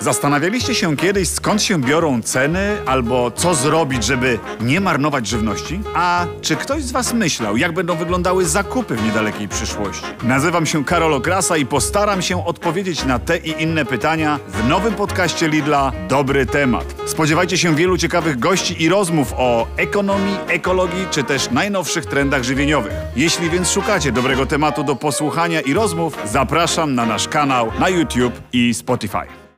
Zastanawialiście się kiedyś, skąd się biorą ceny, albo co zrobić, żeby nie marnować żywności? A czy ktoś z Was myślał, jak będą wyglądały zakupy w niedalekiej przyszłości? Nazywam się Karol Okrasa i postaram się odpowiedzieć na te i inne pytania w nowym podcaście Lidla Dobry Temat. Spodziewajcie się wielu ciekawych gości i rozmów o ekonomii, ekologii czy też najnowszych trendach żywieniowych. Jeśli więc szukacie dobrego tematu do posłuchania i rozmów, zapraszam na nasz kanał na YouTube i Spotify.